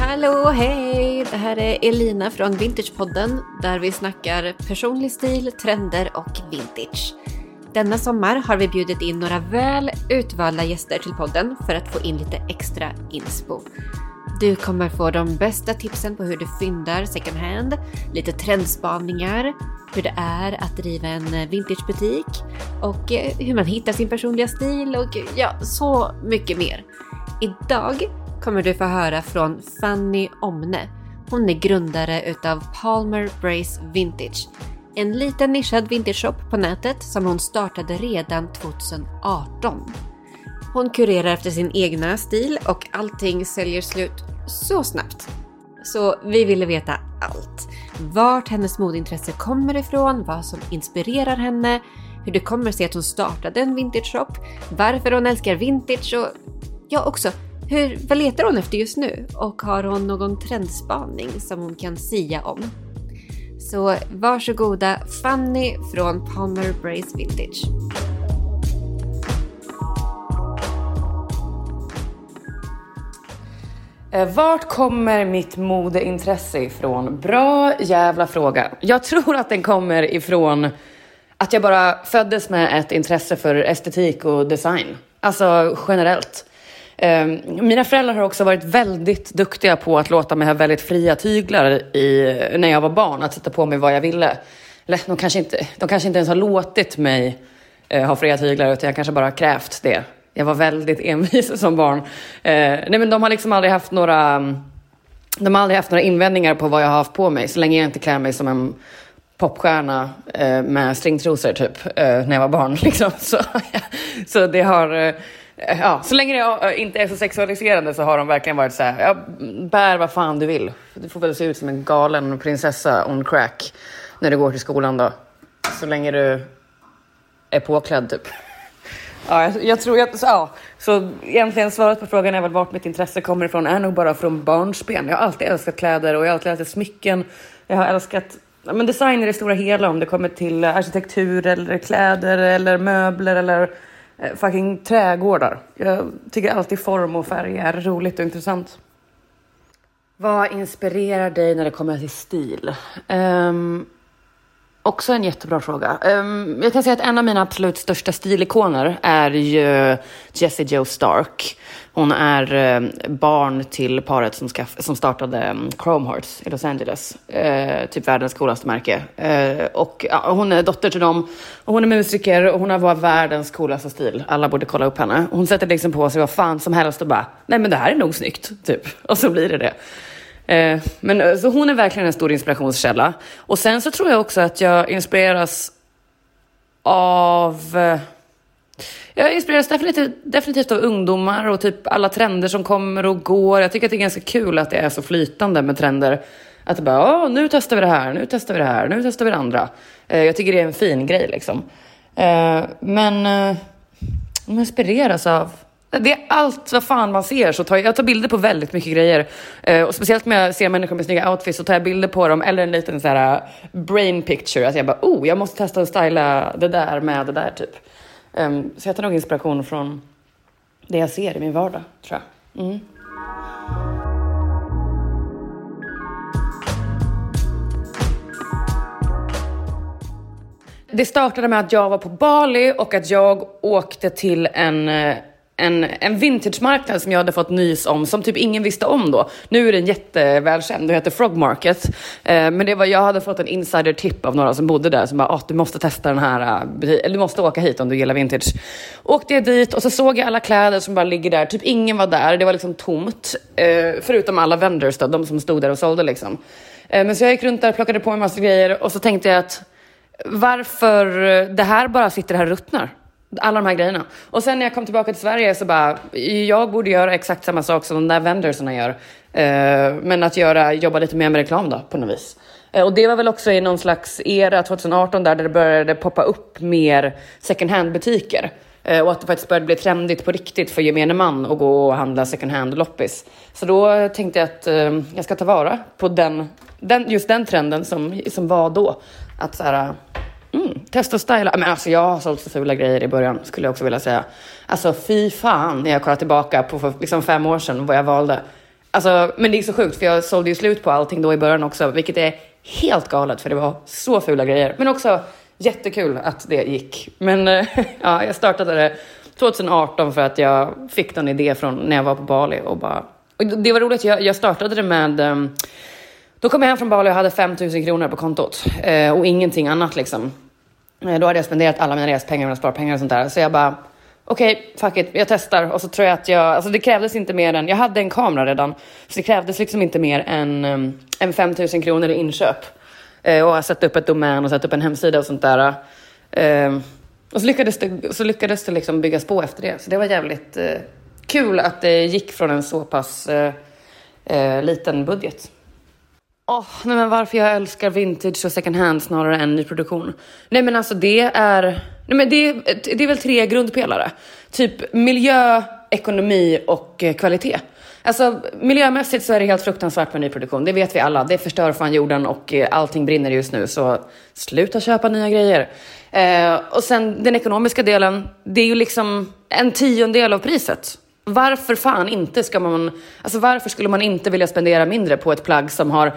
Hallå, hej! Det här är Elina från Vintagepodden där vi snackar personlig stil, trender och vintage. Denna sommar har vi bjudit in några väl utvalda gäster till podden för att få in lite extra inspo. Du kommer få de bästa tipsen på hur du fyndar second hand, lite trendspaningar, hur det är att driva en eh, vintagebutik och eh, hur man hittar sin personliga stil och ja, så mycket mer. Idag kommer du få höra från Fanny Omne. Hon är grundare utav Palmer Brace Vintage. En liten nischad vintageshop på nätet som hon startade redan 2018. Hon kurerar efter sin egna stil och allting säljer slut så snabbt. Så vi ville veta allt. Vart hennes modintresse kommer ifrån, vad som inspirerar henne, hur det kommer sig att hon startade en vintage-shop, varför hon älskar vintage och ja, också hur, vad letar hon efter just nu? Och har hon någon trendspaning som hon kan sia om? Så varsågoda Fanny från Palmer Brace Vintage. Eh, vart kommer mitt modeintresse ifrån? Bra jävla fråga. Jag tror att den kommer ifrån att jag bara föddes med ett intresse för estetik och design. Alltså generellt. Ehm, mina föräldrar har också varit väldigt duktiga på att låta mig ha väldigt fria tyglar i, när jag var barn, att sätta på mig vad jag ville. Eller de kanske inte, de kanske inte ens har låtit mig eh, ha fria tyglar, utan jag kanske bara har krävt det. Jag var väldigt envis som barn. Eh, nej men de har liksom aldrig haft några de har aldrig haft några invändningar på vad jag har haft på mig, så länge jag inte klär mig som en popstjärna eh, med stringtrosor typ, eh, när jag var barn. Liksom. Så, så det har... Eh, ja, så länge det eh, inte är så sexualiserande så har de verkligen varit så här, ja, bär vad fan du vill. Du får väl se ut som en galen prinsessa on crack när du går till skolan då. Så länge du är påklädd typ. Ja, jag, jag tror jag. så, ja. Så egentligen svaret på frågan är väl vart mitt intresse kommer ifrån är nog bara från barnsben. Jag har alltid älskat kläder och jag har alltid älskat smycken. Jag har älskat men design i det stora hela om det kommer till arkitektur eller kläder eller möbler eller eh, fucking trädgårdar. Jag tycker alltid form och färg är roligt och intressant. Vad inspirerar dig när det kommer till stil? Um, Också en jättebra fråga. Um, jag kan säga att en av mina absolut största stilikoner är ju Jessie Joe Stark. Hon är um, barn till paret som, skaff- som startade um, Chrome Hearts i Los Angeles. Uh, typ världens coolaste märke. Uh, och uh, hon är dotter till dem. Och hon är musiker och hon har bara världens coolaste stil. Alla borde kolla upp henne. Hon sätter liksom på sig vad fan som helst och bara, nej men det här är nog snyggt, typ. Och så blir det det. Eh, men eh, så hon är verkligen en stor inspirationskälla. Och sen så tror jag också att jag inspireras av... Eh, jag inspireras definitivt, definitivt av ungdomar och typ alla trender som kommer och går. Jag tycker att det är ganska kul att det är så flytande med trender. Att det bara, Åh, nu testar vi det här, nu testar vi det här, nu testar vi det andra. Eh, jag tycker det är en fin grej liksom. Eh, men eh, jag inspireras av det är allt vad fan man ser. Så tar jag, jag tar bilder på väldigt mycket grejer. Eh, och speciellt när jag ser människor med snygga outfits så tar jag bilder på dem. Eller en liten så här eh, brain picture. Att jag bara, oh, jag måste testa att styla det där med det där typ. Um, så jag tar nog inspiration från det jag ser i min vardag, tror jag. Mm. Det startade med att jag var på Bali och att jag åkte till en eh, en, en vintagemarknad som jag hade fått nys om, som typ ingen visste om då. Nu är den jättevälkänd, den heter Frog Market. Eh, men det var, jag hade fått en insider-tip av några som bodde där, som bara, ah, du måste testa den här, eh, eller du måste åka hit om du gillar vintage. Åkte jag dit och så såg jag alla kläder som bara ligger där, typ ingen var där, det var liksom tomt. Eh, förutom alla vendors då, de som stod där och sålde liksom. Eh, men så jag gick runt där, plockade på mig massa grejer och så tänkte jag att varför det här bara sitter här och ruttnar alla de här grejerna. Och sen när jag kom tillbaka till Sverige så bara, jag borde göra exakt samma sak som de där vendorsarna gör. Eh, men att göra, jobba lite mer med reklam då, på något vis. Eh, och det var väl också i någon slags era 2018 där, det började poppa upp mer second hand butiker. Eh, och att det faktiskt började bli trendigt på riktigt för gemene man att gå och handla second hand-loppis. Så då tänkte jag att jag ska ta vara på den, den, just den trenden som, som var då. Att så här, testa att styla. Men alltså jag har sålt så fula grejer i början, skulle jag också vilja säga. Alltså fy fan när jag kollar tillbaka på för liksom fem år sedan vad jag valde. Alltså, men det är så sjukt för jag sålde ju slut på allting då i början också, vilket är helt galet för det var så fula grejer. Men också jättekul att det gick. Men eh, ja, jag startade det 2018 för att jag fick någon idé från när jag var på Bali och bara... Och det var roligt, jag, jag startade det med... Um, då kom jag hem från Bali och hade 5000 kronor på kontot eh, och ingenting annat liksom. Eh, då hade jag spenderat alla mina respengar, mina sparpengar och sånt där. Så jag bara, okej, okay, fuck it, jag testar. Och så tror jag att jag, alltså det krävdes inte mer än, jag hade en kamera redan. Så det krävdes liksom inte mer än, um, än 5000 kronor i inköp. Eh, och sätta upp ett domän och sätta upp en hemsida och sånt där. Eh, och så lyckades det, så lyckades det liksom byggas på efter det. Så det var jävligt eh, kul att det gick från en så pass liten budget. Oh, nej men varför jag älskar vintage och second hand snarare än nyproduktion? Nej men alltså det är, nej men det, det är väl tre grundpelare. Typ miljö, ekonomi och eh, kvalitet. Alltså miljömässigt så är det helt fruktansvärt med nyproduktion. Det vet vi alla. Det förstör fan jorden och eh, allting brinner just nu. Så sluta köpa nya grejer. Eh, och sen den ekonomiska delen. Det är ju liksom en tiondel av priset. Varför fan inte ska man... Alltså varför skulle man inte vilja spendera mindre på ett plagg som har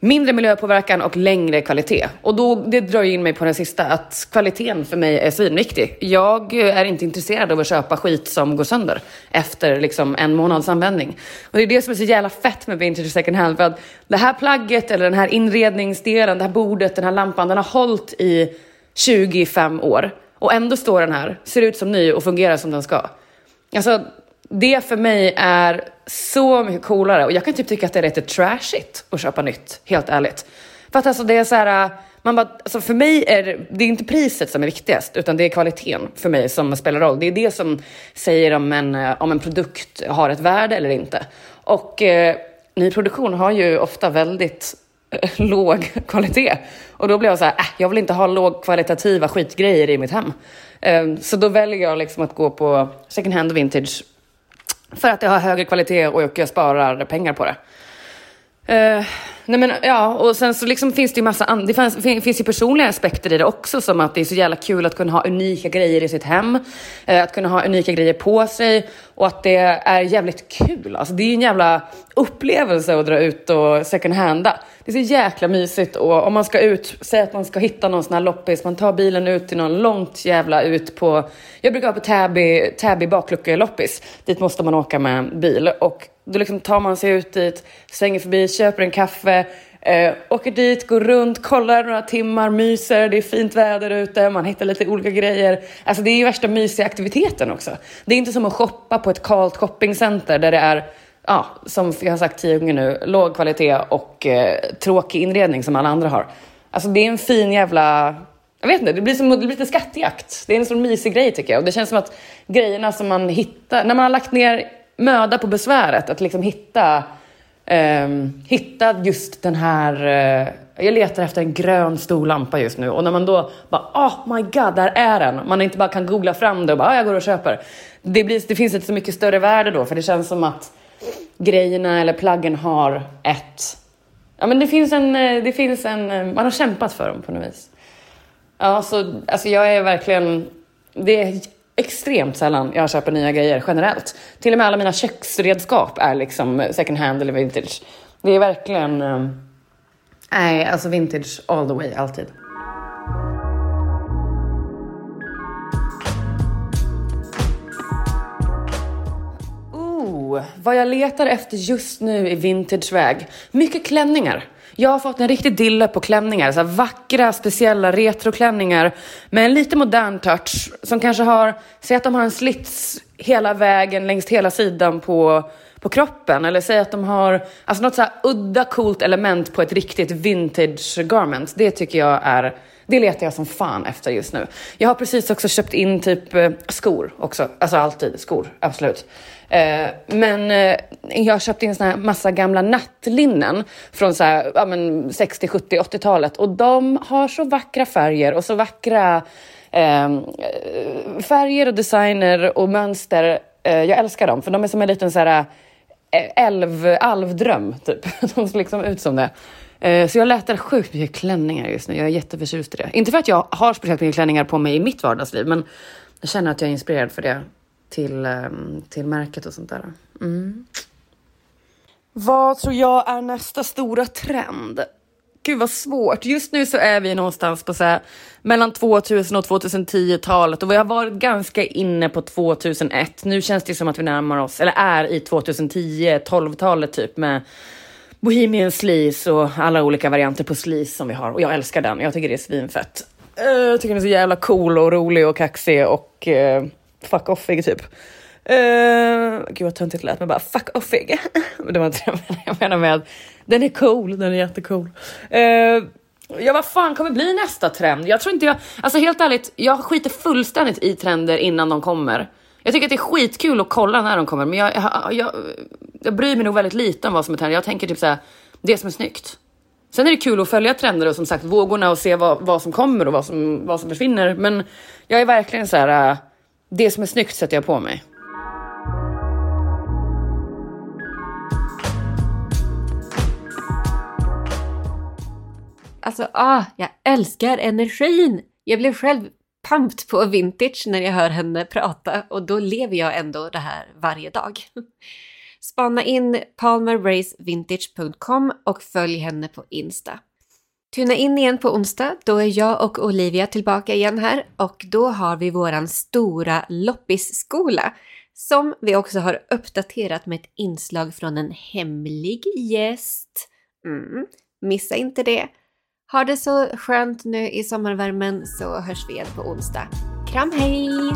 mindre miljöpåverkan och längre kvalitet. Och då, det drar in mig på den sista, att kvaliteten för mig är svinviktig. Jag är inte intresserad av att köpa skit som går sönder efter liksom en månads användning. Och det är det som är så jävla fett med vintage second hand, för att det här plagget eller den här inredningsdelen, det här bordet, den här lampan, den har hållit i 25 år. Och ändå står den här, ser ut som ny och fungerar som den ska. Alltså, det för mig är så mycket coolare och jag kan typ tycka att det är lite trashigt att köpa nytt, helt ärligt. För att alltså det är så här, man bara, alltså för mig är det, det är inte priset som är viktigast, utan det är kvaliteten för mig som spelar roll. Det är det som säger om en, eh, om en produkt har ett värde eller inte. Och eh, nyproduktion har ju ofta väldigt eh, låg kvalitet. Och då blir jag så här, äh, jag vill inte ha lågkvalitativa skitgrejer i mitt hem. Eh, så då väljer jag liksom att gå på second hand och vintage för att det har högre kvalitet och jag sparar pengar på det. Uh, nej men ja, och sen så liksom finns det ju massa andra, det finns, finns ju personliga aspekter i det också som att det är så jävla kul att kunna ha unika grejer i sitt hem, uh, att kunna ha unika grejer på sig och att det är jävligt kul. Alltså det är ju en jävla upplevelse att dra ut och second handa. Det är så jäkla mysigt och om man ska ut, säg att man ska hitta någon sån här loppis, man tar bilen ut till någon långt jävla ut på, jag brukar vara på Täby, Täby bakluckeloppis, dit måste man åka med bil och då liksom tar man sig ut dit, svänger förbi, köper en kaffe, eh, åker dit, går runt, kollar några timmar, myser, det är fint väder ute, man hittar lite olika grejer. Alltså det är ju värsta mysiga aktiviteten också. Det är inte som att shoppa på ett kalt shoppingcenter där det är ja, som jag har sagt tio gånger nu, låg kvalitet och eh, tråkig inredning som alla andra har. Alltså det är en fin jävla... Jag vet inte, det blir, som, det blir lite skattjakt. Det är en sån mysig grej tycker jag. Och det känns som att grejerna som man hittar, när man har lagt ner möda på besväret att liksom hitta, eh, hitta just den här... Eh, jag letar efter en grön stor lampa just nu och när man då bara oh my god, där är den. Man inte bara kan googla fram det och bara ah, jag går och köper. Det, blir, det finns ett så mycket större värde då för det känns som att grejerna eller plaggen har ett... Ja men det finns en, eh, det finns en, eh, man har kämpat för dem på något vis. Ja, så, alltså jag är verkligen, det är extremt sällan jag köper nya grejer generellt. Till och med alla mina köksredskap är liksom second hand eller vintage. Det är verkligen, eh, nej alltså vintage all the way, alltid. Vad jag letar efter just nu i vintageväg. Mycket klänningar. Jag har fått en riktig dille på klänningar, så vackra speciella retroklänningar med en lite modern touch som kanske har, säg att de har en slits hela vägen längs hela sidan på, på kroppen eller säg att de har alltså något så här udda coolt element på ett riktigt vintage garment. Det tycker jag är det letar jag som fan efter just nu. Jag har precis också köpt in typ eh, skor också. Alltså alltid skor, absolut. Eh, men eh, jag har köpt in såna här massa gamla nattlinnen från så här, ja, men 60, 70, 80-talet och de har så vackra färger och så vackra eh, färger och designer och mönster. Jag älskar dem för de är som en liten så här älv, alvdröm typ. De ser liksom ut som det. Eh, så jag letar sjukt mycket klänningar just nu. Jag är jätteförtjust i det. Inte för att jag har speciellt mycket klänningar på mig i mitt vardagsliv, men jag känner att jag är inspirerad för det till, ehm, till märket och sånt där. Mm. Vad tror jag är nästa stora trend? Gud vad svårt. Just nu så är vi någonstans på så här, mellan 2000 och 2010-talet och vi har varit ganska inne på 2001. Nu känns det som att vi närmar oss, eller är i 2010-12-talet typ med Bohemian Sleaze och alla olika varianter på sleaze som vi har. Och jag älskar den. Jag tycker det är svinfett. Uh, jag tycker den är så jävla cool och rolig och kaxig och uh, fuck offig typ. Uh, gud vad töntigt det lät, men bara fuck offig. det var inte det jag menade med att den är cool, den är jättecool. Uh, ja, vad fan kommer bli nästa trend? Jag tror inte jag, alltså helt ärligt, jag skiter fullständigt i trender innan de kommer. Jag tycker att det är skitkul att kolla när de kommer, men jag, jag, jag, jag bryr mig nog väldigt lite om vad som är trender. Jag tänker typ såhär, det som är snyggt. Sen är det kul att följa trender och som sagt vågorna och se vad, vad som kommer och vad som, vad som försvinner. Men jag är verkligen så här, äh, det som är snyggt sätter jag på mig. Alltså, ah, jag älskar energin! Jag blev själv pumped på vintage när jag hör henne prata och då lever jag ändå det här varje dag. Spana in palmerracevintage.com och följ henne på Insta. Tuna in igen på onsdag, då är jag och Olivia tillbaka igen här och då har vi våran stora loppisskola som vi också har uppdaterat med ett inslag från en hemlig gäst. Mm, missa inte det! Ha det så skönt nu i sommarvärmen så hörs vi igen på onsdag. Kram hej!